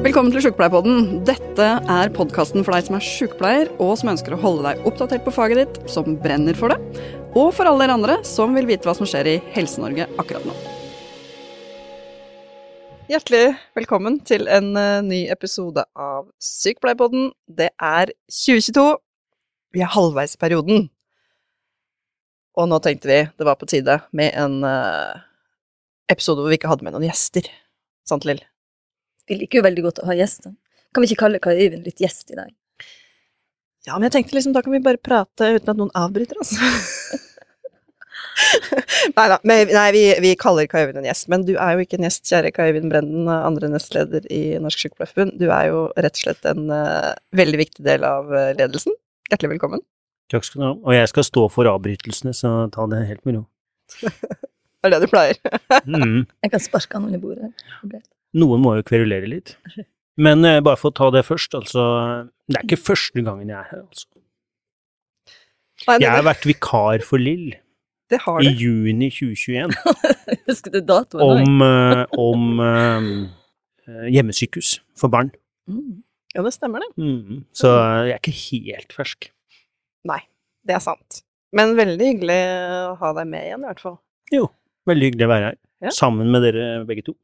Velkommen til Sjukepleierpodden. Dette er podkasten for deg som er sjukepleier, og som ønsker å holde deg oppdatert på faget ditt, som brenner for det, og for alle dere andre som vil vite hva som skjer i Helse-Norge akkurat nå. Hjertelig velkommen til en uh, ny episode av Sykepleierpodden. Det er 2022. Vi er halvveis i perioden. Og nå tenkte vi det var på tide med en uh, episode hvor vi ikke hadde med noen gjester. Sant, Lill? Vi liker jo veldig godt å ha gjester. Kan vi ikke kalle Kai Øyvind litt gjest i dag? Ja, men jeg tenkte liksom da kan vi bare prate uten at noen avbryter oss. Nei nei, vi, vi kaller Kai Øyvind en gjest, men du er jo ikke en gjest, kjære Kai Øyvind Brenden, andre nestleder i Norsk Sykepleierforbund. Du er jo rett og slett en uh, veldig viktig del av uh, ledelsen. Hjertelig velkommen. Takk skal du ha. Og jeg skal stå for avbrytelsene, så ta det helt med ro. det er det du pleier. Mm. Jeg kan sparke han under bordet. Noen må jo kverulere litt. Men eh, bare for å ta det først, altså Det er ikke første gangen jeg er her, altså. Jeg har vært vikar for Lill det har i juni 2021 Husker du datoen? om, eh, om eh, hjemmesykehus for barn. Mm. Ja, det stemmer det. Mm. Så jeg er ikke helt fersk. Nei, det er sant. Men veldig hyggelig å ha deg med igjen, i hvert fall. Jo, veldig hyggelig å være her. Ja. Sammen med dere begge to.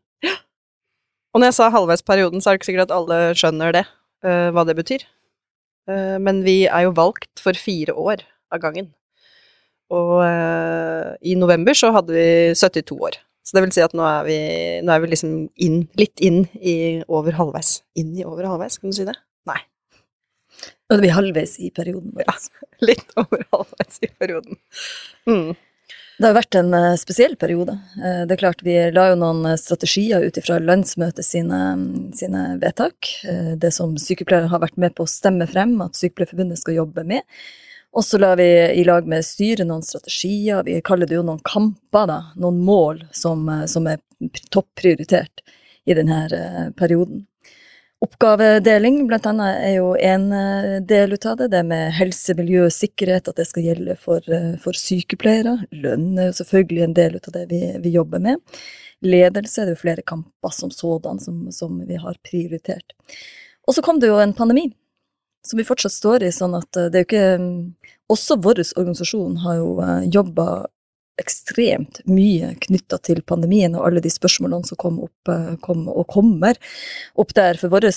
Og når jeg sa halvveisperioden, så er det ikke sikkert at alle skjønner det, uh, hva det betyr. Uh, men vi er jo valgt for fire år av gangen. Og uh, i november så hadde vi 72 år. Så det vil si at nå er vi, nå er vi liksom inn, litt inn i over halvveis. Inn i over halvveis, kan du si det? Nei. Nå er vi halvveis i perioden vår. Litt over halvveis i perioden. Mm. Det har vært en eh, spesiell periode. Eh, det er klart Vi la jo noen eh, strategier ut ifra landsmøtet sine, sine vedtak. Det som sykepleiere har vært med på å stemme frem at Sykepleierforbundet skal jobbe med. Og så la vi i lag med styret noen strategier, vi kaller det jo noen kamper, da. Noen mål som, som er topprioritert i denne perioden. Oppgavedeling blant annet er jo en eh, del av det. Det med helse, miljø og sikkerhet, at det skal gjelde for, eh, for sykepleiere. Lønn er jo selvfølgelig en del av det vi, vi jobber med. Ledelse er det jo flere kamper som sådan som, som vi har prioritert. Og så kom det jo en pandemi, som vi fortsatt står i, sånn at eh, det er jo ikke mm, Også vår organisasjon har jo jobba ekstremt mye knytta til pandemien og alle de spørsmålene som kom opp eh, kom, og kommer opp der for våre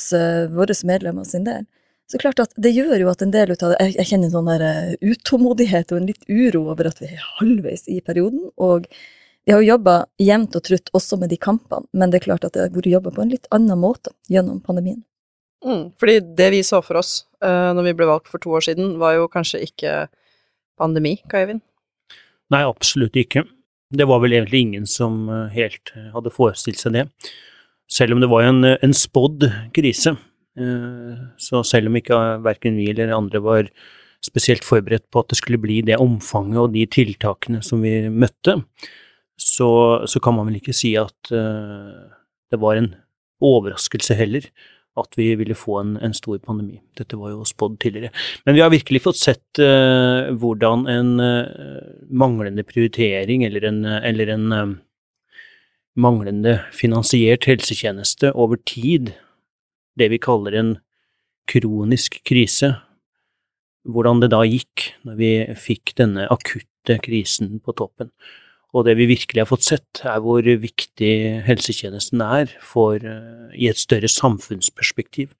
medlemmer sin del. Så klart at det gjør jo at en del ut av det Jeg, kjenner en sånn der eh, utålmodighet og en litt uro over at vi er halvveis i perioden. Og vi har jo jobba jevnt og trutt også med de kampene, men det er klart at det har vært jobba på en litt annen måte gjennom pandemien. Mm. Fordi det vi så for oss uh, når vi ble valgt for to år siden, var jo kanskje ikke pandemi, Kai? Nei, absolutt ikke. Det var vel egentlig ingen som eh, helt eh, hadde forestilt seg det. Selv om det var en, en spådd krise. Eh, Så selv om ikke verken vi eller andre var spesielt forberedt på at det skulle bli det omfanget og de tiltakene som vi møtte, så, så kan man vel ikke si at eh, det var en overraskelse heller at vi ville få en, en stor pandemi. Dette var jo spådd tidligere. Men vi har virkelig fått sett uh, hvordan en uh, manglende prioritering eller en, eller en eh, manglende finansiert helsetjeneste over tid, det vi kaller en kronisk krise, hvordan det da gikk når vi fikk denne akutte krisen på toppen. Og det vi virkelig har fått sett, er hvor viktig helsetjenesten er for, eh, i et større samfunnsperspektiv.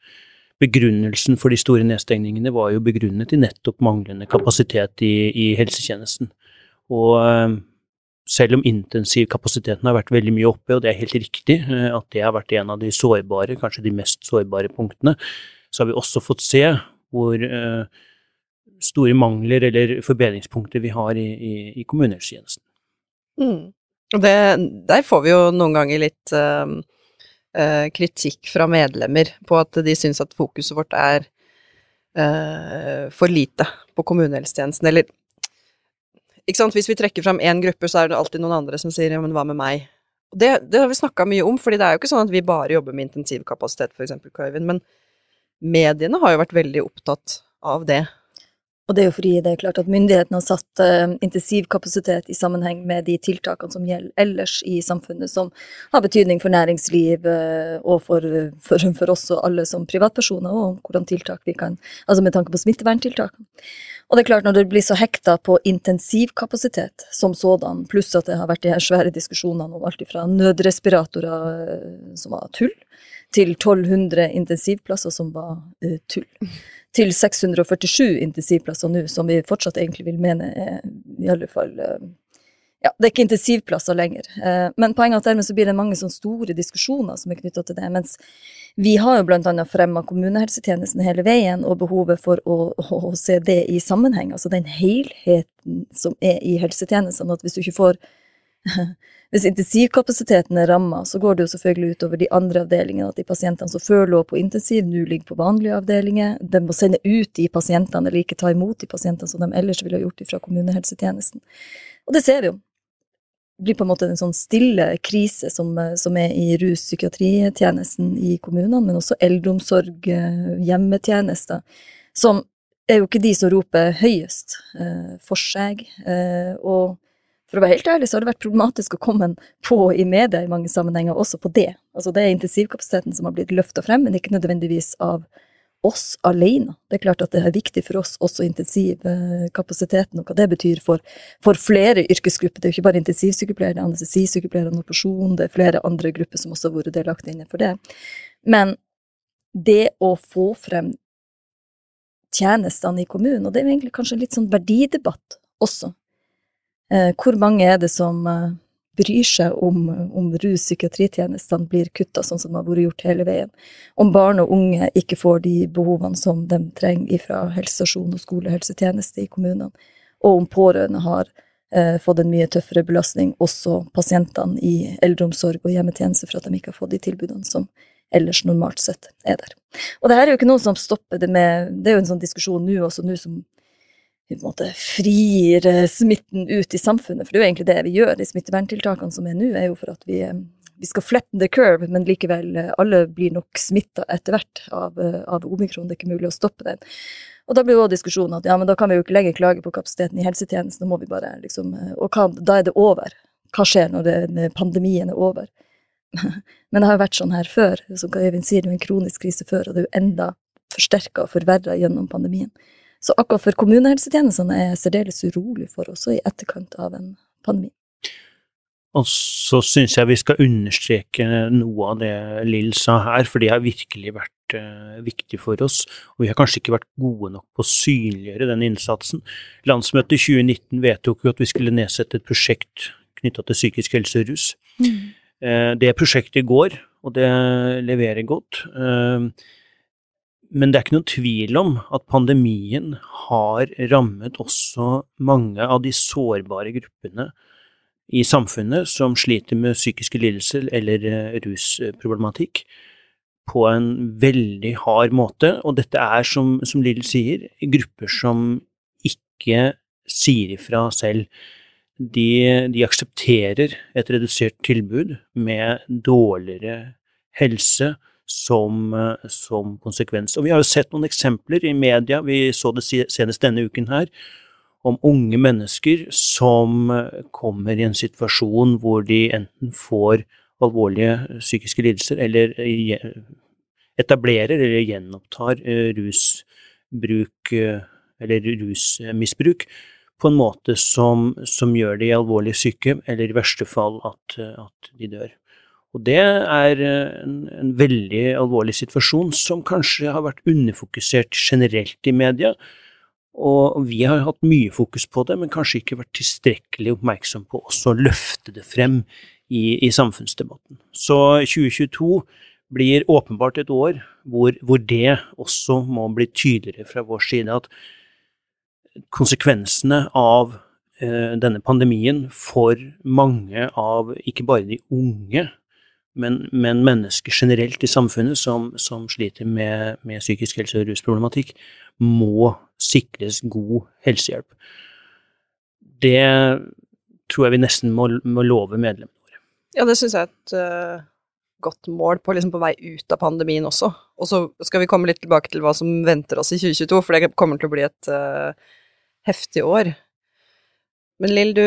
Begrunnelsen for de store nedstengningene var jo begrunnet i nettopp manglende kapasitet i, i helsetjenesten. Og eh, selv om intensivkapasiteten har vært veldig mye oppe, og det er helt riktig eh, at det har vært en av de sårbare, kanskje de mest sårbare punktene, så har vi også fått se hvor store mangler eller forbedringspunkter vi har i, i, i kommunehelsetjenesten. Mm. Det, der får vi jo noen ganger litt uh, uh, kritikk fra medlemmer på at de syns at fokuset vårt er uh, for lite på kommunehelsetjenesten, eller ikke sant, Hvis vi trekker fram én gruppe, så er det alltid noen andre som sier ja, men hva med meg? Det, det har vi snakka mye om, fordi det er jo ikke sånn at vi bare jobber med intensivkapasitet, for eksempel, Køyvind, men mediene har jo vært veldig opptatt av det. Og det er jo fordi det er klart at myndighetene har satt uh, intensivkapasitet i sammenheng med de tiltakene som gjelder ellers i samfunnet, som har betydning for næringsliv uh, og for, for, for, oss og alle som privatpersoner, og hvordan tiltak vi kan Altså med tanke på smitteverntiltakene. Og det er klart, når det blir så hekta på intensivkapasitet som sådan, pluss at det har vært de her svære diskusjonene om alt fra nødrespiratorer uh, som var tull, til 1200 intensivplasser som var tull til 647 intensivplasser nå, som vi fortsatt egentlig vil mene er i alle fall uh, ja, det er ikke intensivplasser lenger. Eh, men poenget er at dermed så blir det mange sånne store diskusjoner som er knytta til det. Mens vi har jo annet fremma kommunehelsetjenesten hele veien, og behovet for å, å, å, se det i sammenheng. Altså den helheten som er i helsetjenestene. At hvis du ikke får Hvis intensivkapasiteten er ramma, så går det jo selvfølgelig utover de andre avdelingene, at de pasientene som før lå på intensiv, nå ligger på vanlige avdelinger. De må sende ut de pasientene, eller ikke ta imot de pasientene som de ellers ville gjort fra kommunehelsetjenesten. Og det ser vi jo. Det blir på en måte en sånn stille krise som, som er i rus-psykiatritjenesten i kommunene, men også eldreomsorg, eh, hjemmetjenester, som er jo ikke de som roper høyest eh, for seg. Eh, og for å være helt ærlig så har det vært problematisk å komme på i media i mange sammenhenger også på det. Altså det er intensivkapasiteten som har blitt løfta frem, men ikke nødvendigvis av oss alene. Det er klart at det er viktig for oss, også intensivkapasiteten, og hva det betyr for, for flere yrkesgrupper. Det er jo ikke bare intensivsykepleiere, det er anestesisykepleiere, operasjon, det er flere andre grupper som også har vært delaktige innenfor det. Men det å få frem tjenestene i kommunen, og det er jo egentlig kanskje litt sånn verdidebatt også, hvor mange er det som eh, bryr seg om, om rus-psykiatritjenestene blir kutta, sånn som det har vært gjort hele veien? Om barn og unge ikke får de behovene som de trenger fra helsestasjon og skolehelsetjeneste i kommunene? Og om pårørende har eh, fått en mye tøffere belastning, også pasientene i eldreomsorg og hjemmetjeneste, for at de ikke har fått de tilbudene som ellers normalt sett er der. Og det her er jo ikke noe som stopper det med Det er jo en sånn diskusjon nå også, nå som frir eh, smitten ut i samfunnet, for det er jo egentlig det vi gjør. De smitteverntiltakene som er nå, er jo for at vi, eh, vi skal flatten the curve, men likevel, eh, alle blir nok smitta etter hvert av, av, omikron. Det er ikke mulig å stoppe den. Og da blir jo diskusjonen at ja, men da kan vi jo ikke lenger klage på kapasiteten i helsetjenesten, da må vi bare liksom Og hva, da er det over. Hva skjer når det, pandemien er over? men det har jo vært sånn her før. Som Øyvind sier, det er en kronisk krise før, og det er jo enda forsterka og forverra gjennom pandemien. Så akkurat for kommunehelsetjenestene er jeg særdeles urolig for, også i etterkant av en pandemi. Og så syns jeg vi skal understreke noe av det Lill sa her, for det har virkelig vært uh, viktig for oss. Og vi har kanskje ikke vært gode nok på å synliggjøre den innsatsen. Landsmøtet i 2019 vedtok jo at vi skulle nedsette et prosjekt knytta til psykisk helse og rus. Mm. Uh, det prosjektet går, og det leverer godt. Uh, men det er ikke noen tvil om at pandemien har rammet også mange av de sårbare gruppene i samfunnet som sliter med psykiske lidelser eller eh, rusproblematikk, på en veldig hard måte. Og dette er, som, som Lill sier, grupper som ikke sier ifra selv. De, de aksepterer et redusert tilbud med dårligere helse, som, eh, som, konsekvens. Og vi har jo sett noen eksempler i media, vi så det senest denne uken her, om unge mennesker som eh, kommer i en situasjon hvor de enten får alvorlige psykiske lidelser, eller etablerer eller gjenopptar eh, rusbruk eller rusmisbruk på en måte som, som gjør de alvorlig syke, eller i verste fall at, at de dør. Og det er eh, en, en, veldig alvorlig situasjon som kanskje har vært underfokusert generelt i media. Og vi har hatt mye fokus på det, men kanskje ikke vært tilstrekkelig oppmerksom på også å løfte det frem i, i samfunnsdebatten. Så 2022 blir åpenbart et år hvor, hvor, det også må bli tydeligere fra vår side at konsekvensene av eh, denne pandemien for mange av ikke bare de unge men, men, mennesker generelt i samfunnet som, som sliter med, med, psykisk helse- og rusproblematikk, må sikres god helsehjelp. Det tror jeg vi nesten må, må love medlemmene våre. Ja, det syns jeg er et uh, godt mål på, liksom på vei ut av pandemien også. Og så skal vi komme litt tilbake til hva som venter oss i 2022, for det kommer til å bli et uh, heftig år. Men Lill, du,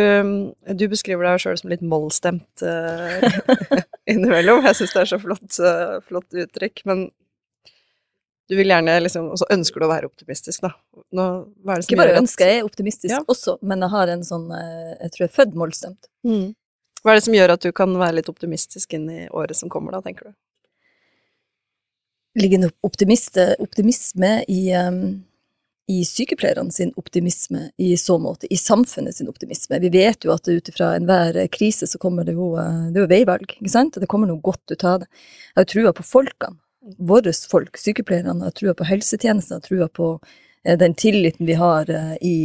du beskriver deg sjøl som litt mollstemt uh, innimellom. Jeg syns det er så flott, uh, flott uttrykk. Men du vil gjerne liksom Og så ønsker du å være optimistisk, da. Nå, hva er det som Ikke bare at- ønsker, jeg er optimistisk Ja. også, men jeg har en sånn eh, Jeg tror jeg er født mollstemt. Mm. Hva er det som gjør at du kan være litt optimistisk inn i året som kommer, da, tenker du? Ligger en optimisme i, um, i sykepleierne optimisme i så måte, i samfunnet sin optimisme. Vi vet jo at ut ifra enhver krise så kommer det jo, eh, det er jo veivalg, ikke sant? Det kommer noe godt ut av det. Jeg har trua på folkene, våre folk, sykepleierne, jeg har trua på helsetjenesten, jeg har trua på eh, den tilliten vi har eh, i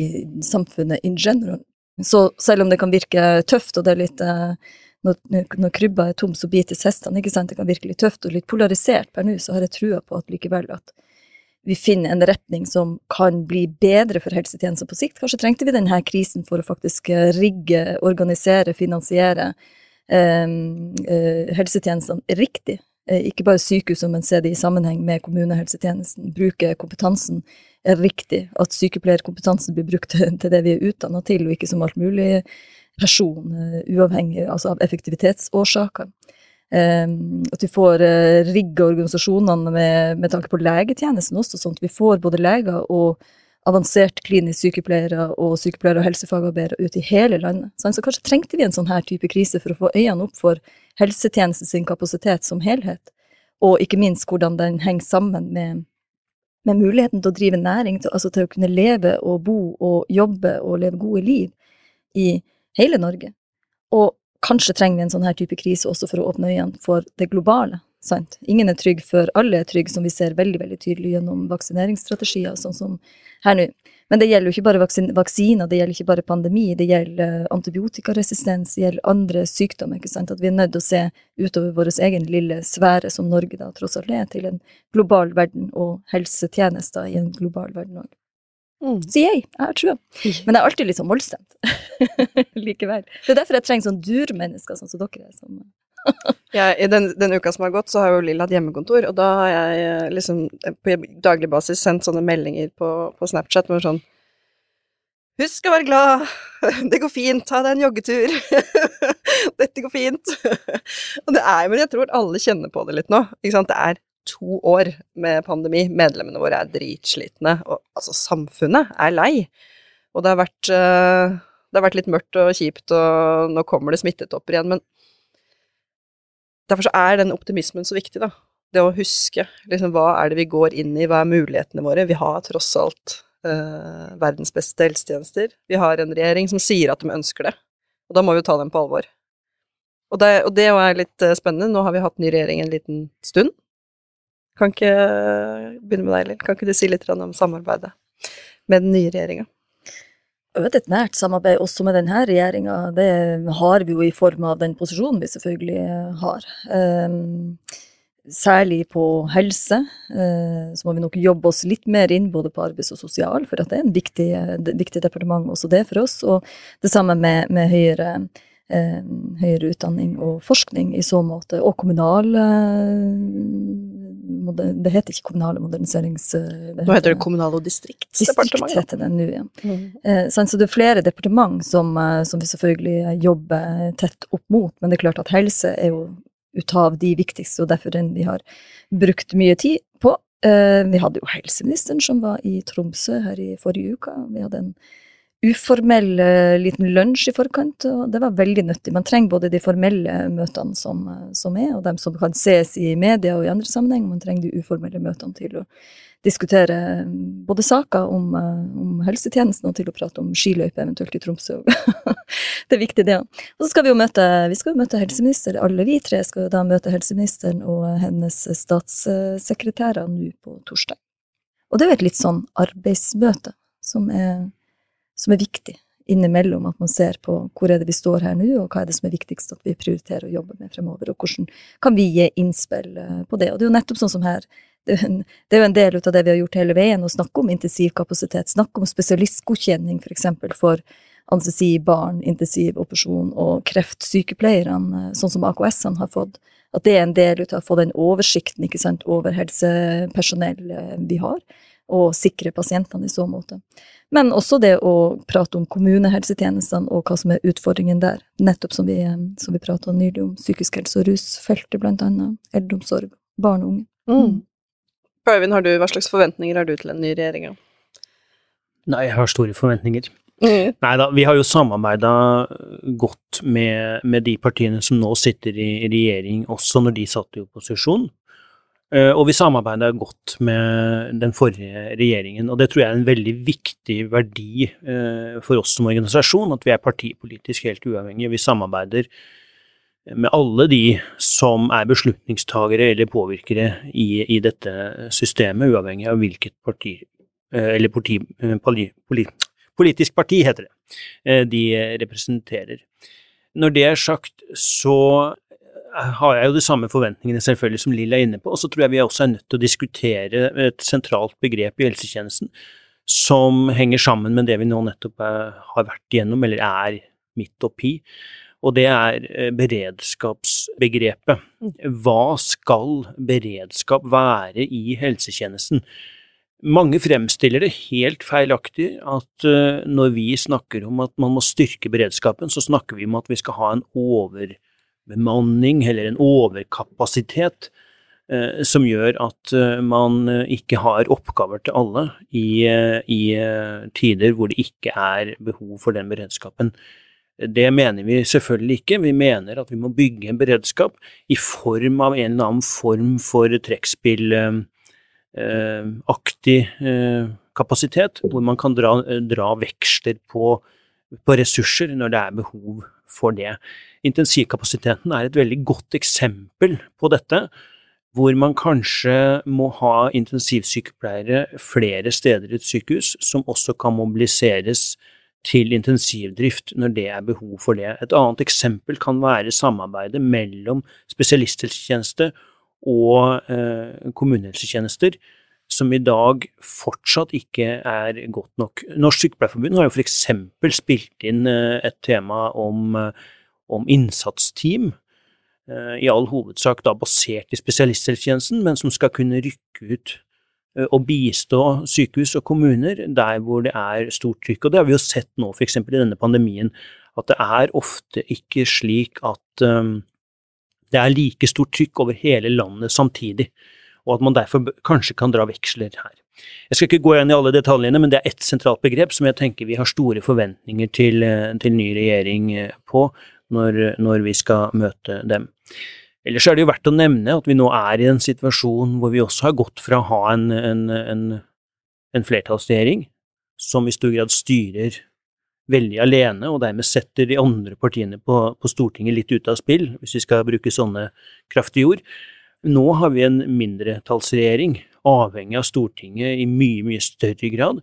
samfunnet in general. Så selv om det kan virke tøft, og det er litt når, når krybba er tom, så bites hestene, ikke sant? Det kan virke litt tøft og litt polarisert per nå, så har jeg trua på at likevel at vi finner en retning som kan bli bedre for helsetjenesten på sikt. Kanskje trengte vi denne krisen for å faktisk eh, rigge, organisere, finansiere eh, eh, helsetjenestene riktig. Eh, ikke bare sykehusene, men se det i sammenheng med kommunehelsetjenesten. Bruke kompetansen er riktig. At sykepleierkompetansen blir brukt til det vi er utdanna til, og ikke som alt mulig person, eh, uavhengig altså av effektivitetsårsaker. Um, at vi får uh, rigge organisasjonene med, med tanke på legetjenesten også, sånn at vi får både leger og avansert klinisk sykepleiere og sykepleiere og helsefagarbeidere ut i hele landet. Sånn, så kanskje trengte vi en sånn her type krise for å få øynene opp for helsetjenesten sin kapasitet som helhet, og ikke minst hvordan den henger sammen med, med muligheten til å drive næring, til, altså til å kunne leve og bo og jobbe og leve gode liv i hele Norge. Og kanskje trenger vi en sånn her type krise også for å åpne øynene for det globale. Sant? Ingen er trygg før alle er trygge, som vi ser veldig veldig tydelig gjennom vaksineringsstrategier, sånn som her nå. Men det gjelder jo ikke bare vaksin vaksiner, det gjelder ikke bare pandemi, det gjelder eh, antibiotikaresistens, det gjelder andre sykdommer. ikke sant? At vi er nødt til å se utover vår egen lille sfære som Norge da tross alt er, til en global verden og helsetjenester i en global verden òg. Mm. Sier jeg. Jeg har trua. Men jeg er alltid litt sånn mollstemt. Likevel. Det er derfor jeg trenger sånn durmennesker sånn som dere er. Som Jeg, I den, den uka som har gått, så har jo Lill hatt hjemmekontor, og da har jeg eh, liksom eh, på daglig basis sendt sånne meldinger på, på Snapchat med sånn Husk å være glad, det går fint, ta deg en joggetur, dette går fint. Og det er jo, men jeg tror alle kjenner på det litt nå, ikke sant. Det er to år med pandemi, medlemmene våre er dritslitne, og altså, samfunnet er lei. Og det har vært, eh, det har vært litt mørkt og kjipt, og nå kommer det smittetopper igjen, men Derfor så er den optimismen så viktig, da. Det å huske liksom, hva er det vi går inn i, hva er mulighetene våre? Vi har tross alt eh, verdens beste helsetjenester. Vi har en regjering som sier at de ønsker det, og da må vi jo ta dem på alvor. Og det, og det er litt eh, spennende. Nå har vi hatt ny regjering en liten stund. Kan ikke begynne med deg, Lill. Kan ikke du si litt om samarbeidet med den nye regjeringa? Et nært samarbeid også med denne regjeringa, det har vi jo i form av den posisjonen vi selvfølgelig har. Um, særlig på helse, uh, så må vi nok jobbe oss litt mer inn både på arbeids og sosial, for at det er en viktig, viktig departement også det for oss. Og det samme med, med høyere, høyere utdanning og forskning i så måte, og kommunal Det heter ikke kommunale moderniserings... Nå heter det Kommunal- og Distrikt heter det nå, ja. Mm. Eh, så det er flere departement som, eh, som vi selvfølgelig jobber tett opp mot, men det er klart at helse er jo ut av de viktigste, og derfor den vi har brukt mye tid på. Eh, vi hadde jo helseministeren som var i Tromsø her i forrige uke. Vi hadde en uformell liten lunsj i forkant, og det var veldig nyttig. Man trenger både de formelle møtene som, som er, og dem som kan ses i media og i andre sammenheng. Man trenger de uformelle møtene til å diskutere eh, både saker om, eh, om helsetjenesten og til å prate om skiløype, eventuelt i Tromsø. det er viktig, det òg. Og så skal vi jo møte, vi skal jo møte helseminister, alle vi tre skal jo da møte helseministeren og hennes statssekretærer nå på torsdag. Og det er jo et litt sånn arbeidsmøte som er, som er viktig innimellom, at man ser på hvor er det vi står her nå, og hva er det som er viktigst at vi prioriterer å jobbe med fremover, og hvordan kan vi gi innspill eh, på det. Og det er jo nettopp sånn som her, det er, jo en, del av det vi har gjort hele veien, å snakke om intensivkapasitet, snakke om spesialistgodkjenning for eksempel for anestesi, barn, intensiv operasjon og kreftsykepleierne, sånn som AKS-ene har fått. At det er en del av å få den oversikten sant, over helsepersonell vi har. Og sikre pasientene i så måte. Men også det å prate om kommunehelsetjenestene og hva som er utfordringen der. Nettopp som vi, som vi prata nylig om psykisk helse og rusfeltet, blant annet. Eldreomsorg, barn og unge. Mm. Øyvind, hva slags forventninger har du til den nye regjeringa? Nei, jeg har store forventninger. Mm. Nei da, vi har jo samarbeida godt med, med, de partiene som nå sitter i regjering, også når de satt i opposisjon. Eh, og vi samarbeida godt med den forrige regjeringen, og det tror jeg er en veldig viktig verdi eh, for oss som organisasjon, at vi er partipolitisk helt uavhengige. Vi samarbeider med alle de som er beslutningstagere eller påvirkere i, i dette systemet, uavhengig av hvilket parti eh, eller politi, politisk parti, heter det, de representerer. Når det er sagt, så har jeg jo de samme forventningene selvfølgelig som Lill er inne på, og så tror jeg vi også er nødt til å diskutere et sentralt begrep i helsetjenesten som henger sammen med det vi nå nettopp er, har vært igjennom, eller er midt oppi, og det er eh, beredskapsbegrepet. Hva skal beredskap være i helsetjenesten? Mange fremstiller det helt feilaktig at uh, når vi snakker om at man må styrke beredskapen, så snakker vi om at vi skal ha en over bemanning eller en overkapasitet eh, som gjør at eh, man eh, ikke har oppgaver til alle i, i, tider hvor det ikke er behov for den beredskapen. Det mener vi selvfølgelig ikke. Vi mener at vi må bygge en beredskap i form av en eller annen form for trekkspillaktig kapasitet, hvor man kan dra, dra veksler på, på ressurser når det er behov for det. Intensivkapasiteten er et veldig godt eksempel på dette, hvor man kanskje må ha intensivsykepleiere flere steder i et sykehus, som også kan mobiliseres til intensivdrift når det er behov for det. Et annet eksempel kan være samarbeidet mellom spesialisthelsetjeneste og eh, kommunehelsetjenester, som i dag fortsatt ikke er godt nok. Norsk Sykepleierforbund har jo eksempel spilt inn eh, et tema om eh, om innsatsteam, eh, i all hovedsak da basert i spesialisthelsetjenesten, men som skal kunne rykke ut og bistå sykehus og kommuner der hvor det er stort trykk. Og det har vi jo sett nå, f.eks. i denne pandemien, at det er ofte ikke slik at um, det er like stort trykk over hele landet samtidig, og at man derfor kanskje kan dra veksler her. Jeg skal ikke gå igjen i alle detaljene, men det er ett sentralt begrep som jeg tenker vi har store forventninger til, til ny regjering på, når, når vi skal møte dem. Ellers er det jo verdt å nevne at vi nå er i en situasjon hvor vi også har gått fra å ha en, en, en, en flertallsregjering som i stor grad styrer veldig alene, og dermed setter de andre partiene på, på, Stortinget litt ut av spill, hvis vi skal bruke sånne kraftige ord. Nå har vi en mindretallsregjering, avhengig av Stortinget i mye, mye større grad,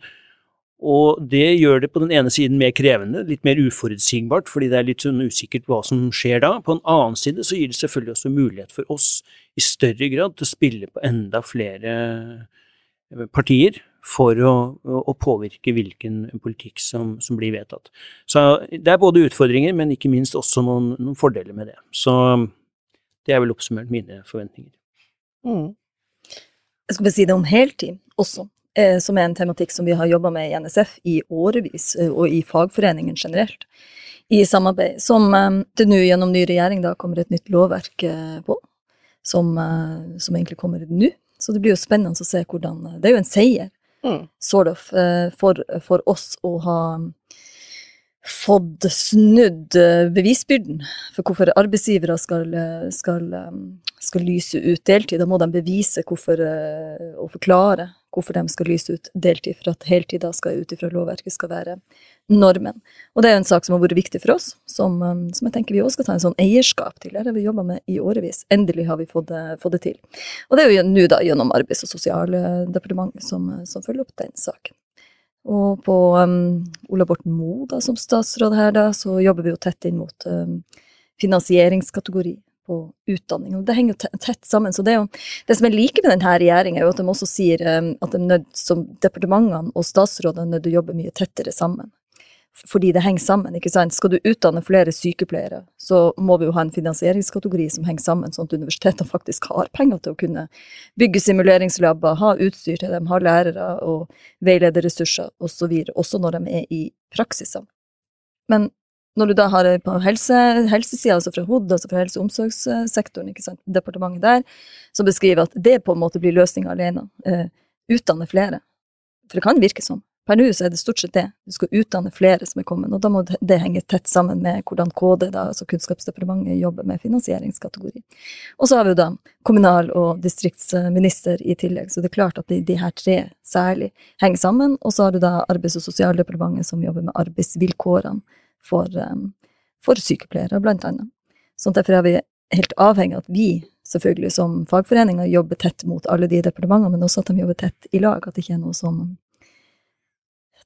og det gjør det på den ene siden mer krevende, litt mer uforutsigbart, fordi det er litt sånn usikkert hva som skjer da. På den annen side så gir det selvfølgelig også mulighet for oss i større grad til å spille på enda flere eh, partier for å, å påvirke hvilken politikk som, som, blir vedtatt. Så det er både utfordringer, men ikke minst også noen, noen fordeler med det. Så det er vel oppsummert mine forventninger. Mm. Jeg skal bare si det om heltid også. Eh, som er en tematikk som vi har jobba med i NSF i årevis, eh, og i fagforeningen generelt, i samarbeid, som eh, det nå gjennom ny regjering da kommer et nytt lovverk på, som, som egentlig kommer nå. Så det blir jo spennende å se hvordan Det er jo en seier, mm. sort of, for, for oss å ha fått snudd bevisbyrden for hvorfor arbeidsgivere skal, skal, skal lyse ut deltid. Da må de bevise hvorfor, og forklare hvorfor de skal lyse ut deltid, for at heltid da skal ut ifra lovverket skal være normen. Og det er en sak som har vært viktig for oss, som, som jeg tenker vi også skal ta en sånn eierskap til. Det har vi jobba med i årevis. Endelig har vi fått det, fått det til. Og det er jo nå da gjennom Arbeids- og sosialdepartementet som, som følger opp den saken. Og på um, Ola Borten Moe da, som statsråd her, da, så jobber vi jo tett inn mot um, finansieringskategori på utdanning. Og det henger jo tett sammen. Så det, jo, det som er like med denne regjeringa, er jo at de også sier um, at de nød, som departementene og statsrådene er nødt til å jobbe mye tettere sammen. Fordi det henger sammen, ikke sant. Skal du utdanne flere sykepleiere, så må vi jo ha en finansieringskategori som henger sammen, sånn at universitetene faktisk har penger til å kunne bygge simuleringslabber, ha utstyr til dem, ha lærere og veilederressurser osv., også når de er i praksisene. Men når du da har det på helse, helsesida, altså fra HOD, altså fra helse- og omsorgssektoren, ikke sant, departementet der, som beskriver at det på en måte blir løsninga alene. Eh, utdanne flere. For det kan virke sånn. Per nå er det stort sett det. Du skal utdanne flere som er kommet, og da må det henge tett sammen med hvordan KD, da, altså Kunnskapsdepartementet, jobber med finansieringskategori. Og så har vi jo da kommunal- og distriktsminister i tillegg, så det er klart at de, de her tre særlig henger sammen. Og så har du da Arbeids- og sosialdepartementet som jobber med arbeidsvilkårene for, um, for sykepleiere, blant annet. Så derfor er vi helt avhengig av at vi selvfølgelig som fagforeninger jobber tett mot alle de departementene, men også at de jobber tett i lag, at det ikke er noe som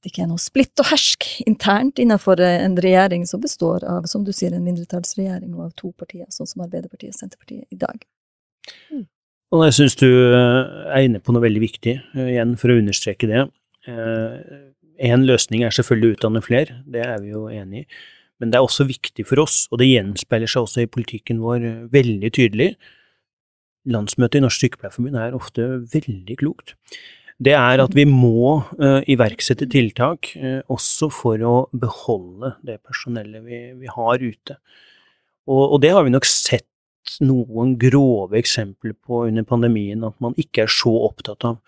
det ikke er noe splitt og hersk internt innenfor en regjering som består av, som du sier, en mindretallsregjering og av to partier, sånn som Arbeiderpartiet og Senterpartiet i dag. Mm. Og jeg syns du eh, er inne på noe veldig viktig, eh, igjen for å understreke det. En eh, løsning er selvfølgelig å utdanne flere, det er vi jo enig i. Men det er også viktig for oss, og det gjenspeiler seg også i politikken vår veldig tydelig. Landsmøtet i Norsk Sykepleierforbund er ofte veldig klokt det er at vi må uh, iverksette tiltak uh, også for å beholde det personellet vi, vi har ute. Og, og, det har vi nok sett noen grove eksempler på under pandemien, at man ikke er så opptatt av.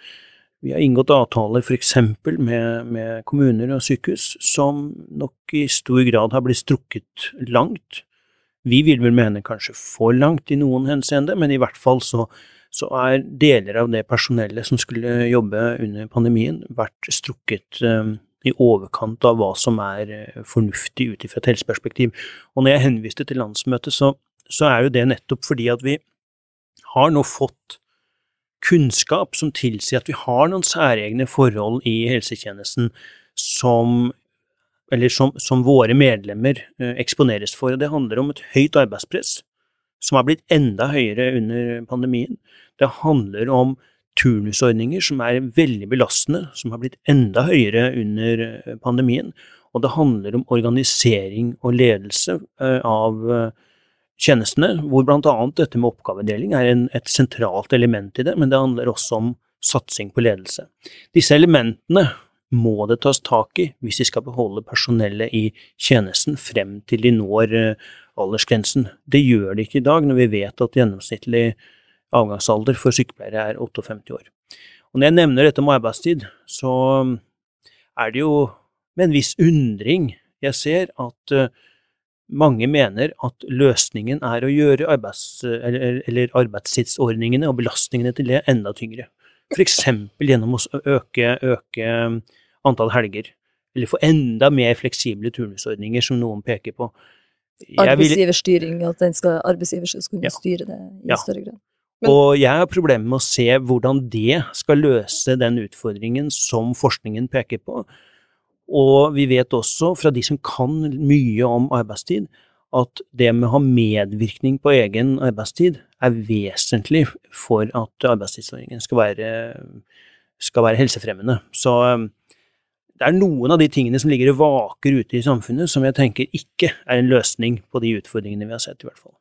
Vi har inngått avtaler f.eks. Med, med kommuner og sykehus som nok i stor grad har blitt strukket langt. Vi vil vel mene kanskje for langt i noen henseende, men i hvert fall så så er deler av det personellet som skulle jobbe under pandemien, vært strukket um, i overkant av hva som er uh, fornuftig ut ifra et helseperspektiv. Og når jeg henviste til landsmøtet, så, så, er jo det nettopp fordi at vi har nå fått kunnskap som tilsier at vi har noen særegne forhold i helsetjenesten som eller som, som våre medlemmer uh, eksponeres for. Det handler om et høyt arbeidspress, som har blitt enda høyere under pandemien. Det handler om turnusordninger som er veldig belastende, som har blitt enda høyere under eh, pandemien. Og det handler om organisering og ledelse eh, av eh, tjenestene, hvor annet dette med oppgavedeling er en, et sentralt element i det, men det handler også om satsing på ledelse. Disse elementene må det tas tak i hvis vi skal beholde personellet i tjenesten frem til de når aldersgrensen. Det gjør de ikke i dag, når vi vet at gjennomsnittlig avgangsalder for sykepleiere er 58 år. Og når jeg nevner dette med arbeidstid, så er det jo med en viss undring jeg ser at uh, mange mener at løsningen er å gjøre arbeids, eller, eller arbeidstidsordningene og belastningene til det enda tyngre. F.eks. gjennom å øke, øke antall helger, eller få enda mer fleksible turnusordninger, som noen peker på. Arbeidsgiverstyring, at skal, arbeidsgiver skal kunne ja. styre det i ja. større grad. Men, og jeg har problemer med å se hvordan det skal løse den utfordringen som forskningen peker på. Og vi vet også fra de som kan mye om arbeidstid, at det med å ha medvirkning på egen arbeidstid er vesentlig for at arbeidstidsordningen skal være, skal være helsefremmende. Så det er noen av de tingene som ligger og vaker ute i samfunnet, som jeg tenker ikke er en løsning på de utfordringene vi har sett, i hvert fall.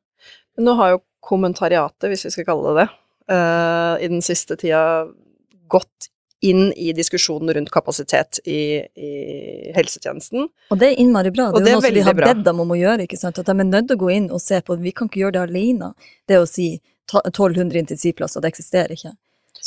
Nå har jo kommentariatet, hvis vi skal kalle det det, uh, i den siste tida gått inn i diskusjonen rundt kapasitet i, i, helsetjenesten. Og det er innmari bra. Det, det er, noe som vi har bedt dem om å gjøre. ikke sant? At de er nødt til å gå inn og se på Vi kan ikke gjøre det alene. Det å si 1200 intensivplasser, det eksisterer ikke.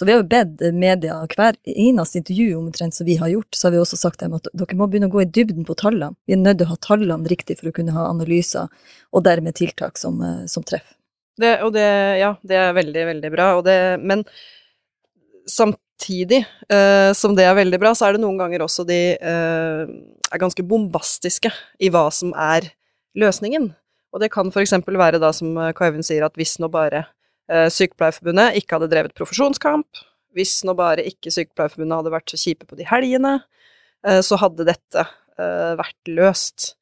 Så vi har jo bedt media hver eneste intervju omtrent som vi har gjort, så har vi også sagt dem at dere må begynne å gå i dybden på tallene. Vi er nødt til å ha tallene riktig for å kunne ha analyser, og dermed tiltak som, eh, som treffer. Det, og det, ja, det er veldig, veldig bra. Det, men samtidig eh, som det er veldig bra, så er det noen ganger også de eh, er ganske bombastiske i hva som er løsningen. Og det kan eksempel være da, som Kaiven sier, at hvis nå bare Sykepleierforbundet ikke hadde drevet profesjonskamp, hvis nå bare ikke Sykepleierforbundet hadde vært så kjipe på de helgene, så hadde dette vært løst.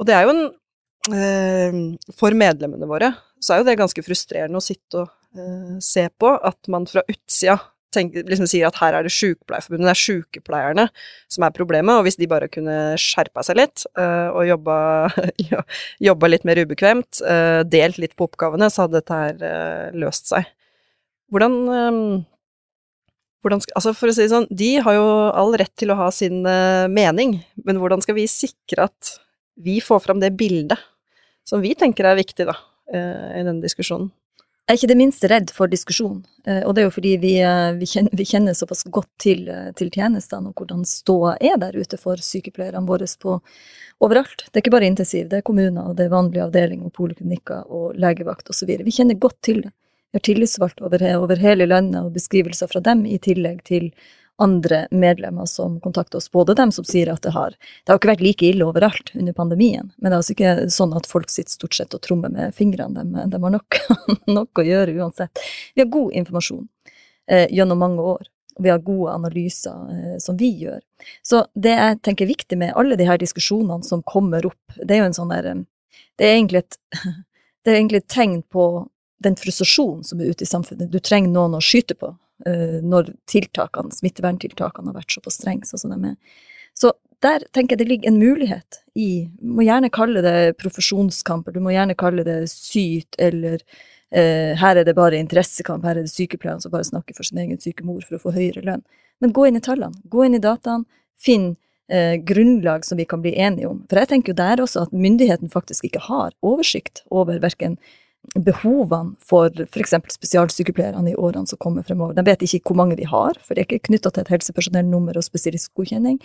Og det er jo en For medlemmene våre så er jo det ganske frustrerende å sitte og se på, at man fra utsida tenker, liksom sier at her er det Sykepleierforbundet, det er sykepleierne som er problemet, og hvis de bare kunne skjerpa seg litt uh, og jobba, jobba, litt mer ubekvemt, uh, delt litt på oppgavene, så hadde dette her uh, løst seg. Hvordan, hvordan altså For å si det sånn, de har jo all rett til å ha sin mening, men hvordan skal vi sikre at vi får fram det bildet som vi tenker er viktig, da, i denne diskusjonen? Jeg er ikke det minste redd for diskusjon, eh, og det er jo fordi vi, eh, vi, kjenner, vi kjenner, såpass godt til, eh, til, tjenestene og hvordan ståa er der ute for sykepleierne våre på overalt. Det er ikke bare intensiv, det er kommuner, og det er vanlige avdelinger poliklinikker og legevakt osv. Vi kjenner godt til det. Vi har tillitsvalgte over, over hele landet og beskrivelser fra dem, i tillegg til andre medlemmer som kontakter oss, både dem som sier at det har Det har ikke vært like ille overalt under pandemien, men det er altså ikke sånn at folk sitter stort sett og trommer med fingrene. De, de har nok, nok, å gjøre uansett. Vi har god informasjon eh, gjennom mange år, og vi har gode analyser eh, som vi gjør. Så det jeg tenker er viktig med alle de her diskusjonene som kommer opp, det er jo en sånn der eh, Det er egentlig et, det er egentlig et tegn på den frustrasjonen som er ute i samfunnet. Du trenger noen å skyte på. Eh, når tiltakene, smitteverntiltakene har vært såpass strenge sånn som de er. Så der tenker jeg det ligger en mulighet i Du må gjerne kalle det profesjonskamper, du må gjerne kalle det syt, eller eh, her er det bare interessekamp, her er det sykepleierne som bare snakker for sin egen syke mor for å få høyere lønn. Men gå inn i tallene, gå inn i dataene, finn eh, grunnlag som vi kan bli enige om. For jeg tenker jo der også at myndigheten faktisk ikke har oversikt over verken behovene for f.eks. spesialsykepleierne i årene som kommer fremover. De vet ikke hvor mange de har, for det er ikke knytta til et helsepersonellnummer og spesialistgodkjenning.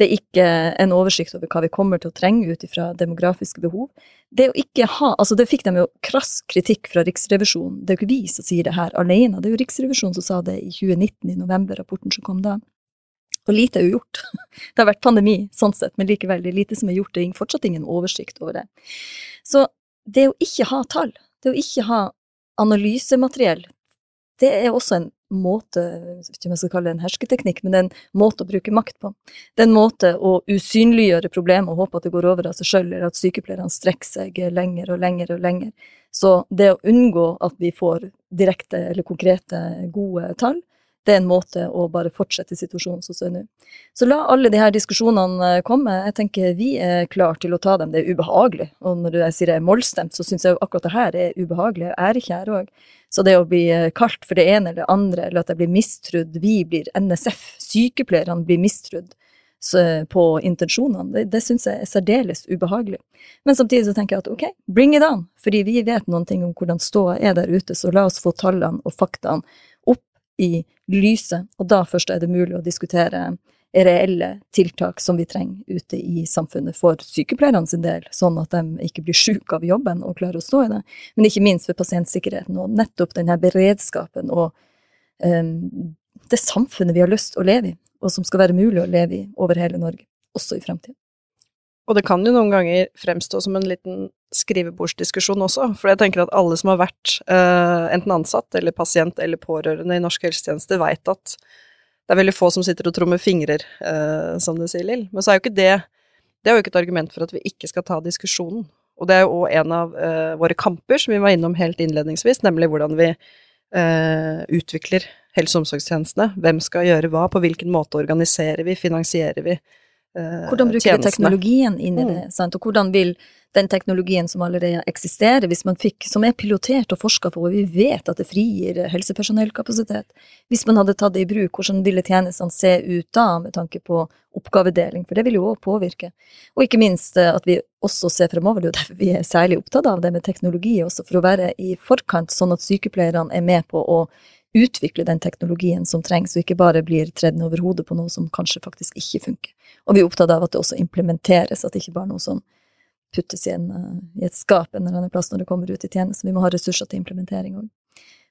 Det er ikke en oversikt over hva vi kommer til å trenge ut ifra demografiske behov. Det å ikke ha, altså det fikk de jo krass kritikk fra Riksrevisjonen. Det er jo ikke vi som sier det her alene, det er jo Riksrevisjonen som sa det i 2019, i november-rapporten som kom da. Og lite er jo gjort. Det har vært pandemi, sånn sett, men likevel, det er lite som er gjort. Det er fortsatt ingen oversikt over det. Så det å ikke ha tall, det å ikke ha analysemateriell, det er også en måte, jeg vet ikke om jeg skal kalle det en hersketeknikk, men det er en måte å bruke makt på. Det er en måte å usynliggjøre problemet og håpe at det går over av seg sjøl, eller at sykepleierne strekker seg lenger og lenger og lenger. Så det å unngå at vi får direkte eller konkrete gode tall, det er en måte å bare fortsette situasjonen som er nå. Så la alle de her diskusjonene eh, komme. Jeg tenker vi er klar til å ta dem. Det er ubehagelig. Og når jeg sier jeg er mollstemt, så syns jeg akkurat det her er ubehagelig. Jeg er ikke her òg. Så det å bli eh, kalt for det ene eller det andre, eller at jeg blir mistrudd, vi blir NSF, sykepleierne blir mistrudd på intensjonene, det, det syns jeg er særdeles ubehagelig. Men samtidig så tenker jeg at ok, bring it on, fordi vi vet noen ting om hvordan ståa er der ute, så la oss få tallene og faktaene i lyset, og da først er det mulig å diskutere reelle tiltak som vi trenger ute i samfunnet for sykepleierne sin del, sånn at de ikke blir syke av jobben og klarer å stå i det, men ikke minst for pasientsikkerheten og nettopp denne beredskapen og um, det samfunnet vi har lyst til å leve i, og som skal være mulig å leve i over hele Norge, også i fremtiden. Og det kan jo noen ganger fremstå som en liten skrivebordsdiskusjon også, for jeg tenker at alle som har vært uh, enten ansatt eller pasient eller pårørende i norsk helsetjeneste, veit at det er veldig få som sitter og trommer fingrer, uh, som du sier, Lill. Men så er jo ikke det Det er jo ikke et argument for at vi ikke skal ta diskusjonen. Og det er jo òg en av uh, våre kamper, som vi var innom helt innledningsvis, nemlig hvordan vi utvikler helse- og omsorgstjenestene. Hvem skal gjøre hva, på hvilken måte organiserer vi, finansierer vi eh, Hvordan bruker vi teknologien inn i mm. det, sant? og hvordan vil den teknologien som allerede eksisterer, hvis man fikk, som er pilotert og forska på, og vi vet at det frigir helsepersonellkapasitet, hvis man hadde tatt det i bruk, hvordan ville tjenestene se ut da, med tanke på oppgavedeling, for det vil jo òg påvirke. Og ikke minst eh, at vi også ser fremover, det er jo derfor vi er særlig opptatt av det med teknologi, også for å være i forkant, sånn at sykepleierne er med på å utvikle den teknologien som trengs, og ikke bare blir tredd over hodet på noe som kanskje faktisk ikke funker. Og vi er opptatt av at det også implementeres, at det ikke bare er noe som puttes i, en, i et skap en eller annen plass når det kommer ut i tjeneste. Vi må ha ressurser til implementering òg.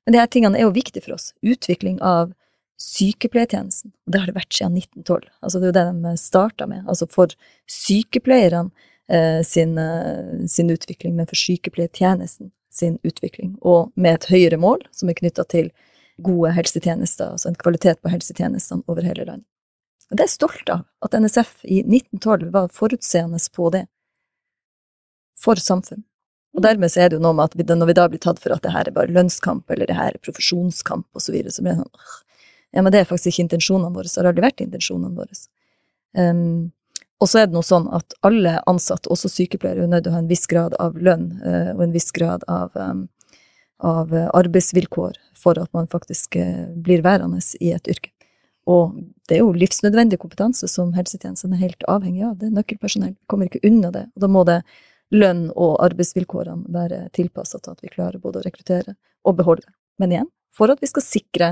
Men her tingene er jo viktige for oss. Utvikling av sykepleietjenesten. Og det har det vært siden 1912. Altså det er jo det de starta med. Altså for sykepleierne eh, sin, eh, sin, utvikling, men for sykepleietjenesten sin utvikling. Og med et høyere mål, som er knytta til gode helsetjenester, altså en kvalitet på helsetjenestene over hele landet. Og det er jeg stolt av, at NSF i 1912 var forutseende på det, for samfunn. Og dermed så er det jo noe med at når vi da blir tatt for at det her er bare lønnskamp, eller det her er profesjonskamp, og så videre, så blir det sånn Ja, men det er faktisk ikke intensjonene våre, så har det aldri vært intensjonene våre. Um, og så er det noe sånn at alle ansatte, også sykepleiere, er nødt til å ha en viss grad av lønn uh, og en viss grad av, um, av arbeidsvilkår for at man faktisk uh, blir værende i et yrke. Og det er jo livsnødvendig kompetanse som helsetjenesten er helt avhengig av. Det er nøkkelpersonell. Vi kommer ikke unna det. Og da må det lønn og arbeidsvilkårene være tilpassa til at vi klarer både å rekruttere og beholde. Men igjen, for at vi skal sikre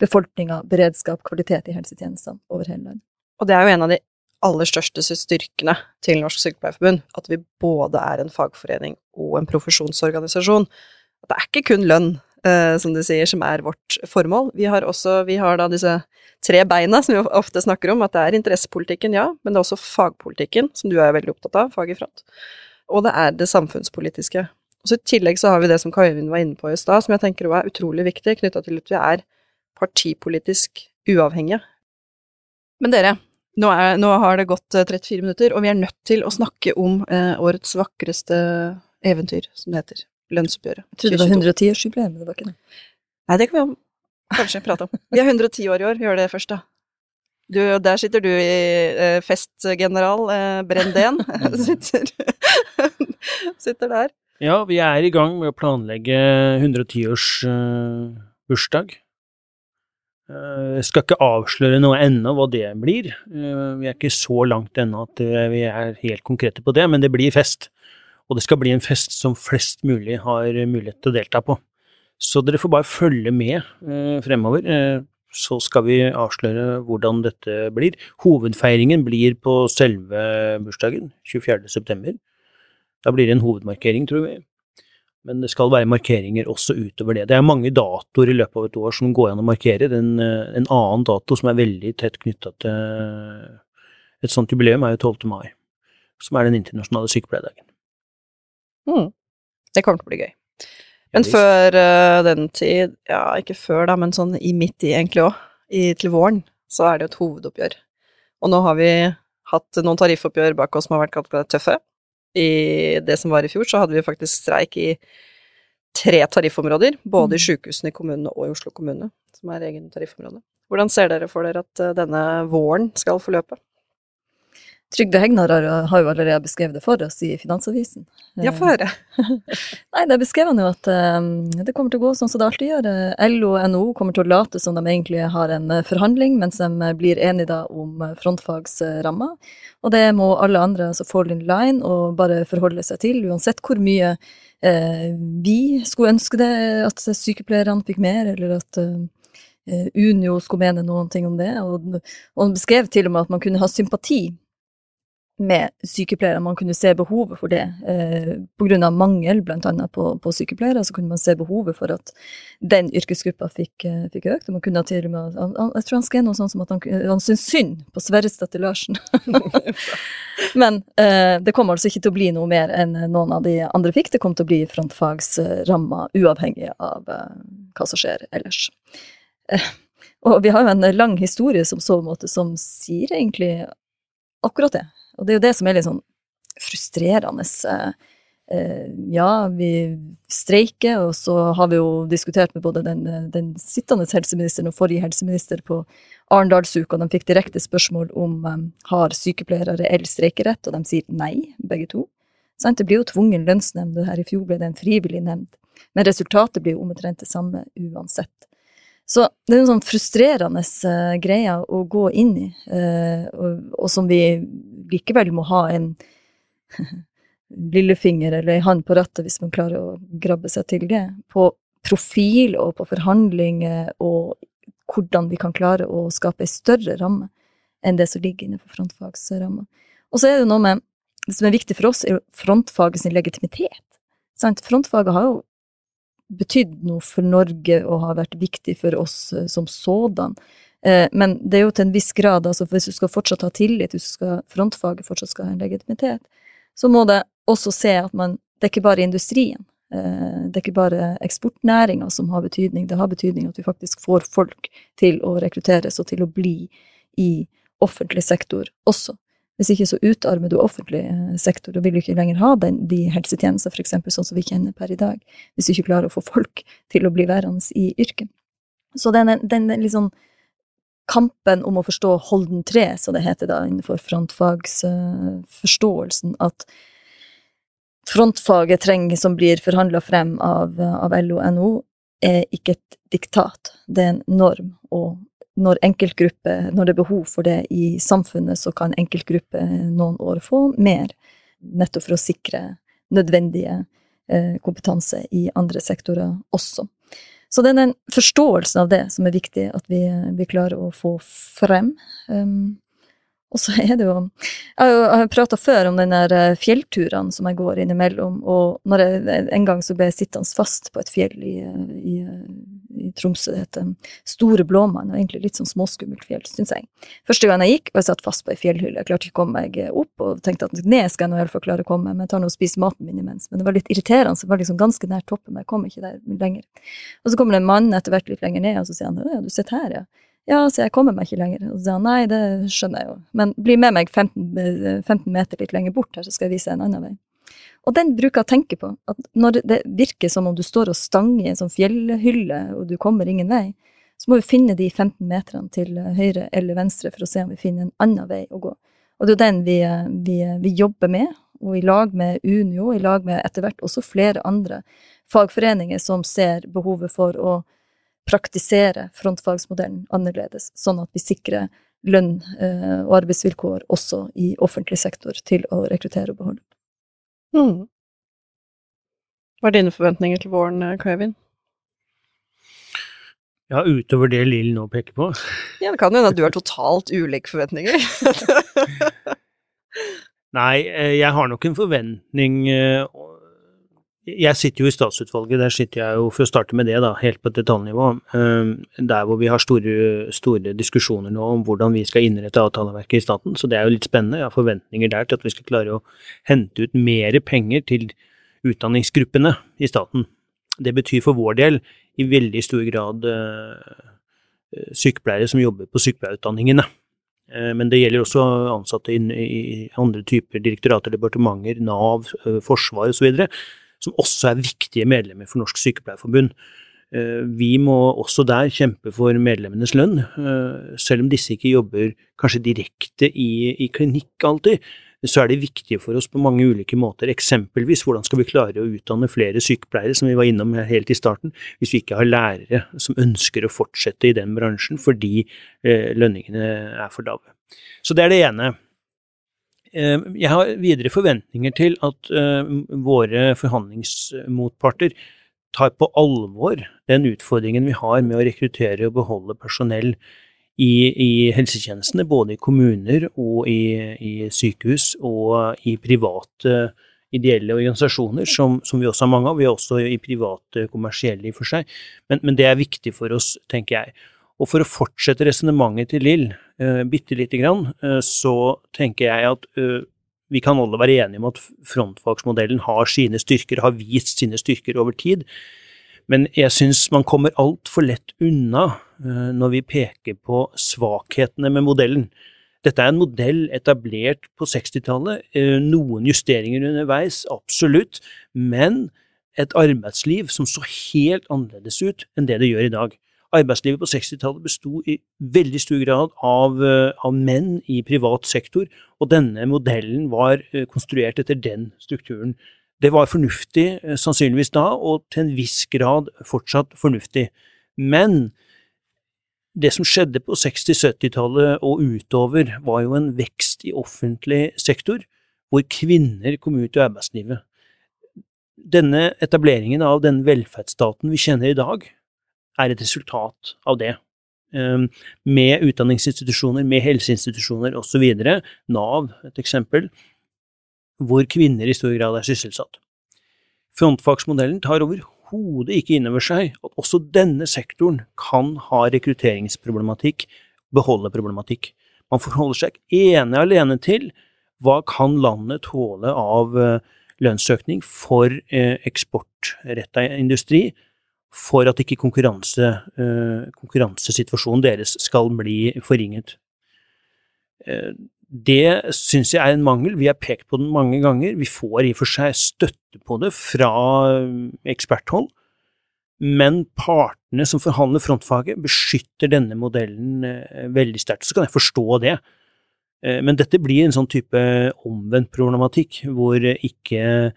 befolkninga beredskap, kvalitet i helsetjenestene over hele landet. Og det er jo en av de aller største styrkene til Norsk Sykepleierforbund, at vi både er en fagforening og en profesjonsorganisasjon. Det er ikke kun lønn, eh, som du sier, som er vårt formål. Vi har også vi har da disse tre beina som vi ofte snakker om, at det er interessepolitikken, ja, men det er også fagpolitikken, som du er veldig opptatt av, fag i front. Og det er det samfunnspolitiske. Og så I tillegg så har vi det som Kai Øyvind var inne på i stad, som jeg tenker er utrolig viktig, knytta til at vi er partipolitisk uavhengige. Men dere, nå, er, nå, har det gått 34 eh, minutter, og vi er nødt til å snakke om eh, årets vakreste eventyr, som det heter. Lønnsoppgjøret. Jeg trodde det var 110-årsjubileum, men det var ikke det. Nei, det kan vi kanskje prate om. Vi er 110 år i år, gjør det først, da. Du, der sitter du i eh, festgeneral eh, Brenden. sitter, sitter der. Ja, vi er i gang med å planlegge 110-års Eh, bursdag. Jeg skal ikke avsløre noe ennå hva det blir. Uh, vi er ikke så langt ennå at uh, vi er helt konkrete på det, men det blir fest. Og det skal bli en fest som flest mulig har mulighet til å delta på. Så dere får bare følge med fremover så skal vi avsløre hvordan dette blir. Hovedfeiringen blir på selve bursdagen, 24. september. Da blir det en hovedmarkering, tror vi. Men det skal være markeringer også utover det. Det er mange datoer i løpet av et år som går an å markere. En, en annen dato som er veldig tett knytta til et sånt jubileum, er jo 12. mai, som er den internasjonale sykepleierdagen. Mm. Det kommer til å bli gøy. Men før uh, den tid, ja ikke før da, men sånn i midt i egentlig òg, til våren, så er det jo et hovedoppgjør. Og nå har vi hatt noen tariffoppgjør bak oss som har vært tøffe. I det som var i fjor, så hadde vi faktisk streik i tre tariffområder, både i mm. sykehusene i kommunene og i Oslo kommune, som er egen tariffområde. Hvordan ser dere for dere at uh, denne våren skal forløpe? Trygve Hegnar har jo allerede beskrevet det for oss i Finansavisen. Ja, få høre. Nei, der beskrev han jo at um, det kommer til å gå sånn som det alltid gjør. LO og NHO kommer til å late som de egentlig har en eh, forhandling, mens de eh, blir enige da om frontfagsramma. Og det må alle andre altså fall in line og bare forholde seg til, uansett hvor mye eh, vi skulle ønske det, at sykepleierne fikk mer, eller at eh, Unio skulle mene noen ting om det. Og, og han beskrev til og med at man kunne ha sympati med sykepleiere. Man kunne se behovet for det. Eh, Pga. mangel annet på, på, sykepleiere, så kunne man se behovet for at den yrkesgruppa fikk, eh, fikk økt. Og man kunne til og med, han, jeg tror han skrev noe sånt som at han, han syntes synd på Sverresdatter Larsen. Men eh, det kom altså ikke til å bli noe mer enn noen av de andre fikk. Det kom til å bli frontfagsramma, uavhengig av eh, hva som skjer ellers. Eh, og vi har jo en lang historie som så måte som sier egentlig akkurat det. Og det er jo det som er litt sånn frustrerende. Eh, ja, vi streiker, og så har vi jo diskutert med både den, den sittende helseministeren og forrige helseminister på Arendalsuka, de fikk direkte spørsmål om har sykepleiere reell streikerett, og de sier nei, begge to. Sant? Det blir jo tvungen lønnsnemnd, og her i fjor ble det en frivillig nemnd. Men resultatet blir jo omtrent det samme uansett. Så det er en sånn frustrerende uh, greie å gå inn i, uh, og, og, som vi likevel må ha en lillefinger eller ei hånd på rattet, hvis man klarer å grabbe seg til det, på profil og på forhandlinger og hvordan vi kan klare å skape ei større ramme enn det som ligger innenfor frontfagsramma. Og så er det noe med Det som er viktig for oss, er frontfagets legitimitet. Sant? Frontfaget har jo betydd noe for Norge og har vært viktig for oss eh, som sådan. Eh, men det er jo til en viss grad, altså hvis du skal fortsatt ha tillit, hvis du skal, frontfaget fortsatt skal ha en legitimitet, så må det også se at man Det er ikke bare industrien. Eh, det er ikke bare eksportnæringa som har betydning, det har betydning at vi faktisk får folk til å rekrutteres og til å bli i offentlig sektor også. Hvis ikke så utarmer du offentlig eh, sektor, og vil ikke lenger ha den, de helsetjenester, for eksempel, sånn som vi kjenner per i dag, hvis du ikke klarer å få folk til å bli værende i yrket. Så den, den den liksom kampen om å forstå Holden 3, som det heter da innenfor frontfagsforståelsen, at frontfaget trenger, som blir forhandla frem av, av LO og NHO, er ikke et diktat, det er en norm. Og når enkeltgrupper, når det er behov for det i samfunnet, så kan enkeltgrupper noen år få mer, nettopp for å sikre nødvendige eh, kompetanse i andre sektorer også. Så det er den forståelsen av det som er viktig at vi, vi klarer å få frem. Um, og så er det jo Jeg har jo prata før om den der eh, fjellturene som jeg går innimellom, og jeg en gang så ble jeg sittende fast på et fjell i, i, i Tromsø, det heter Store Blåmann, og egentlig litt sånn småskummelt fjell, syns jeg. Første gang jeg gikk, var jeg satt fast på ei fjellhylle, jeg klarte ikke å komme meg opp, og tenkte at ned skal jeg nå iallfall klare å komme, men jeg tar nå og spiser maten min imens. Men det var litt irriterende, så det var liksom ganske nær toppen, men jeg kom ikke der lenger. Og så kommer det en mann etter hvert litt lenger ned, og så sier han ja, du sitter her, ja. Ja, så jeg kommer meg ikke lenger. Og så sier han nei, det skjønner jeg jo, men bli med meg 15, 15 meter litt lenger bort her, så skal jeg vise deg en annen vei. Og den bruker jeg å tenke på, at når det virker som om du står og stanger i en sånn fjellhylle, og du kommer ingen vei, så må vi finne de 15 meterne til høyre eller venstre for å se om vi finner en annen vei å gå. Og det er jo den vi, vi, vi jobber med, og i lag med Unio, i lag med etter hvert også flere andre fagforeninger som ser behovet for å praktisere frontfagsmodellen annerledes, sånn at vi sikrer lønn eh, og arbeidsvilkår også i offentlig sektor til å rekruttere og beholde. Mm. Hva er dine forventninger til våren, eh, Kevin? Ja, utover det Lill nå peker på. Ja, det kan hende at du har totalt ulike forventninger. Nei, eh, jeg har nok en forventning jeg sitter jo i statsutvalget, der sitter jeg jo, for å starte med det, da, helt på et detaljnivå, ehm, der hvor vi har store, store, diskusjoner nå om hvordan vi skal innrette avtaleverket i staten, så det er jo litt spennende. Jeg har forventninger der til at vi skal klare å hente ut mer penger til utdanningsgruppene i staten. Det betyr for vår del i veldig stor grad uh, sykepleiere som jobber på sykepleierutdanningene. Uh, men det gjelder også ansatte i, andre typer direktorater, departementer, Nav, uh, Forsvaret osv som også er viktige medlemmer for Norsk Sykepleierforbund. Eh, vi må også der kjempe for medlemmenes lønn, eh, selv om disse ikke jobber kanskje direkte i, i klinikk alltid så er det viktig for oss på mange ulike måter. Eksempelvis hvordan skal vi klare å utdanne flere sykepleiere, som vi var innom helt i starten, hvis vi ikke har lærere som ønsker å fortsette i den bransjen fordi eh, lønningene er for lave. Så det er det ene. Eh, jeg har videre forventninger til at eh, våre forhandlingsmotparter tar på alvor den utfordringen vi har med å rekruttere og beholde personell i, i helsetjenestene, både i kommuner og i, i, sykehus og i private ideelle organisasjoner, som, som, vi også har mange av. Vi er også i private kommersielle i og for seg, men, men det er viktig for oss, tenker jeg. Og for å fortsette resonnementet til Lill uh, bitte lite grann, uh, så tenker jeg at uh, vi kan alle være enige om at frontfagsmodellen har sine styrker, har vist sine styrker over tid. Men jeg syns man kommer altfor lett unna når vi peker på svakhetene med modellen. Dette er en modell etablert på 60-tallet. Noen justeringer underveis, absolutt, men et arbeidsliv som så helt annerledes ut enn det det gjør i dag. Arbeidslivet på 60-tallet besto i veldig stor grad av, eh, av, menn i privat sektor, og denne modellen var eh, konstruert etter den strukturen. Det var fornuftig eh, sannsynligvis da, og til en viss grad fortsatt fornuftig. Men det som skjedde på 60-, 70-tallet og utover, var jo en vekst i offentlig sektor, hvor kvinner kom ut i arbeidslivet. Denne etableringen av den velferdsstaten vi kjenner i dag, er et resultat av det. Ehm, med utdanningsinstitusjoner, med helseinstitusjoner osv. Nav, et eksempel, hvor kvinner i stor grad er sysselsatt. Frontfagsmodellen tar overhodet ikke inn over seg at også denne sektoren kan ha rekrutteringsproblematikk, beholde problematikk. Man forholder seg ene alene til hva kan landet tåle av eh, lønnsøkning for eh, eksportretta industri, for at ikke konkurranse, uh, konkurransesituasjonen deres skal bli forringet. Uh, det syns jeg er en mangel. Vi har pekt på den mange ganger. Vi får i og for seg støtte på det fra eksperthold, Men partene som forhandler frontfaget, beskytter denne modellen eh, veldig sterkt. Så kan jeg forstå det. Eh, men dette blir en sånn type omvendt problematikk, hvor ikke, eh,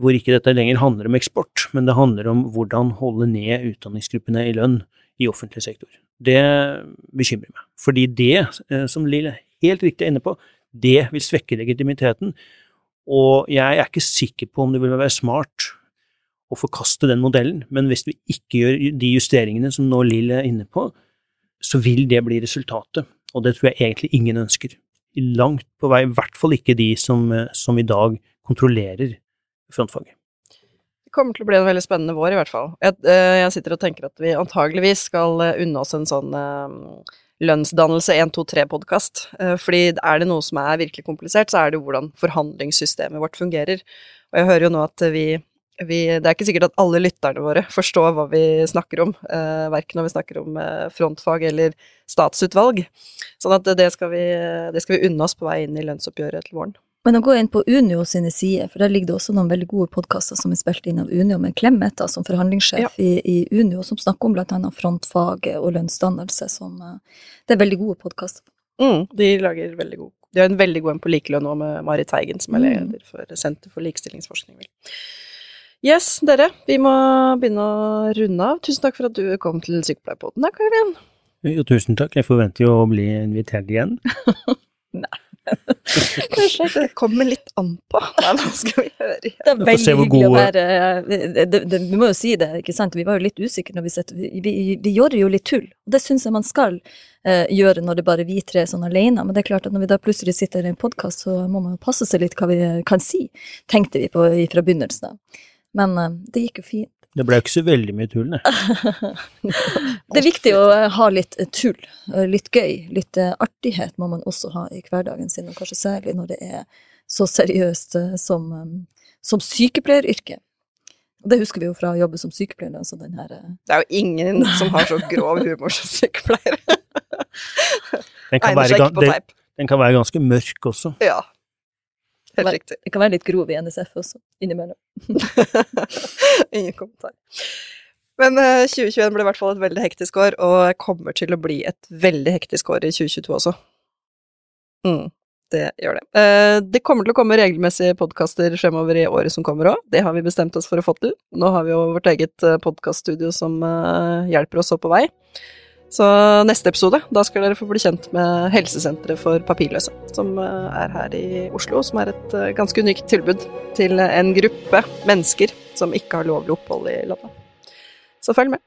hvor ikke dette lenger handler om eksport, men det handler om hvordan holde ned utdanningsgruppene i lønn i offentlig sektor. Det bekymrer meg. Fordi det, som Lill helt riktig er inne på, det vil svekke legitimiteten. Og jeg er ikke sikker på om det vil være smart å forkaste den modellen, men hvis vi ikke gjør de justeringene som nå Lill er inne på, så vil det bli resultatet, og det tror jeg egentlig ingen ønsker. Langt på vei, i hvert fall ikke de som, som i dag kontrollerer frontfaget. Det kommer til å bli en veldig spennende vår, i hvert fall. Jeg, eh, jeg sitter og tenker at vi antageligvis skal eh, unne oss en sånn uh, lønnsdannelse 1, 2, 3-podkast. Uh, fordi er det noe som er virkelig komplisert, så er det hvordan forhandlingssystemet vårt fungerer. Og jeg hører jo nå at vi vi, det er ikke sikkert at alle lytterne våre forstår hva vi snakker om, eh, verken når vi snakker om eh, frontfag eller statsutvalg. Sånn at det skal, vi, det skal vi unne oss på vei inn i lønnsoppgjøret til våren. Men å gå inn på Unio sine sider, for der ligger det også noen veldig gode podkaster som er spilt inn av Unio, med Clemet som forhandlingssjef ja. i, i, Unio, som snakker om blant annet frontfag og lønnsdannelse. Som, eh, det er veldig gode podkaster. Mm, de lager veldig god De har en veldig god en på likelønn nå med Marit Teigen, som er mm. leder for Senter for likestillingsforskning. Yes, dere, vi må begynne å runde av. Tusen takk for at du kom til Sykepleierpodden, da, Karin. Jo, tusen takk. Jeg forventer jo å bli invitert igjen. Nei. Kanskje det kommer litt an på. Nei, nå skal vi høre. Det er veldig hyggelig å være det, det, det, Vi må jo si det, ikke sant. Vi var jo litt usikre når vi setter Vi, vi, vi gjør jo litt tull. Og det syns jeg man skal eh, gjøre når det bare er vi tre sånn alene. Men det er klart at når vi da plutselig sitter i en podkast, så må man jo passe seg litt hva vi kan si, tenkte vi på fra begynnelsen av. Men uh, det gikk jo fint. Det ble jo ikke så veldig mye tull, det. det er viktig å uh, ha litt uh, tull, litt gøy. Litt artighet må man også ha i hverdagen sin, og kanskje særlig når det er så seriøst som, som sykepleieryrket. Og det husker vi jo fra å jobbe som sykepleier. Altså den her, det er jo ingen som har så grov humor som sykepleiere. den, kan være, den, den kan være ganske mørk også. Ja, Helt riktig. Det kan være litt grov i NSF også, innimellom. Ingen kommentar. Men uh, eh, 2021 ble i hvert fall et veldig hektisk år, og kommer til å bli et veldig hektisk år i 2022 også. Mm, det gjør det. Uh, det kommer til å komme regelmessige podkaster fremover i året som kommer òg. Det har vi bestemt oss for å få til. Nå har vi jo vårt eget uh, podkaststudio som hjelper oss opp på vei. Så neste episode, da skal dere få bli kjent med Helsesenteret for papirløse, som eh, er her i Oslo, som er et eh, ganske unikt tilbud til en gruppe mennesker som ikke har lovlig opphold i landet. Så følg med.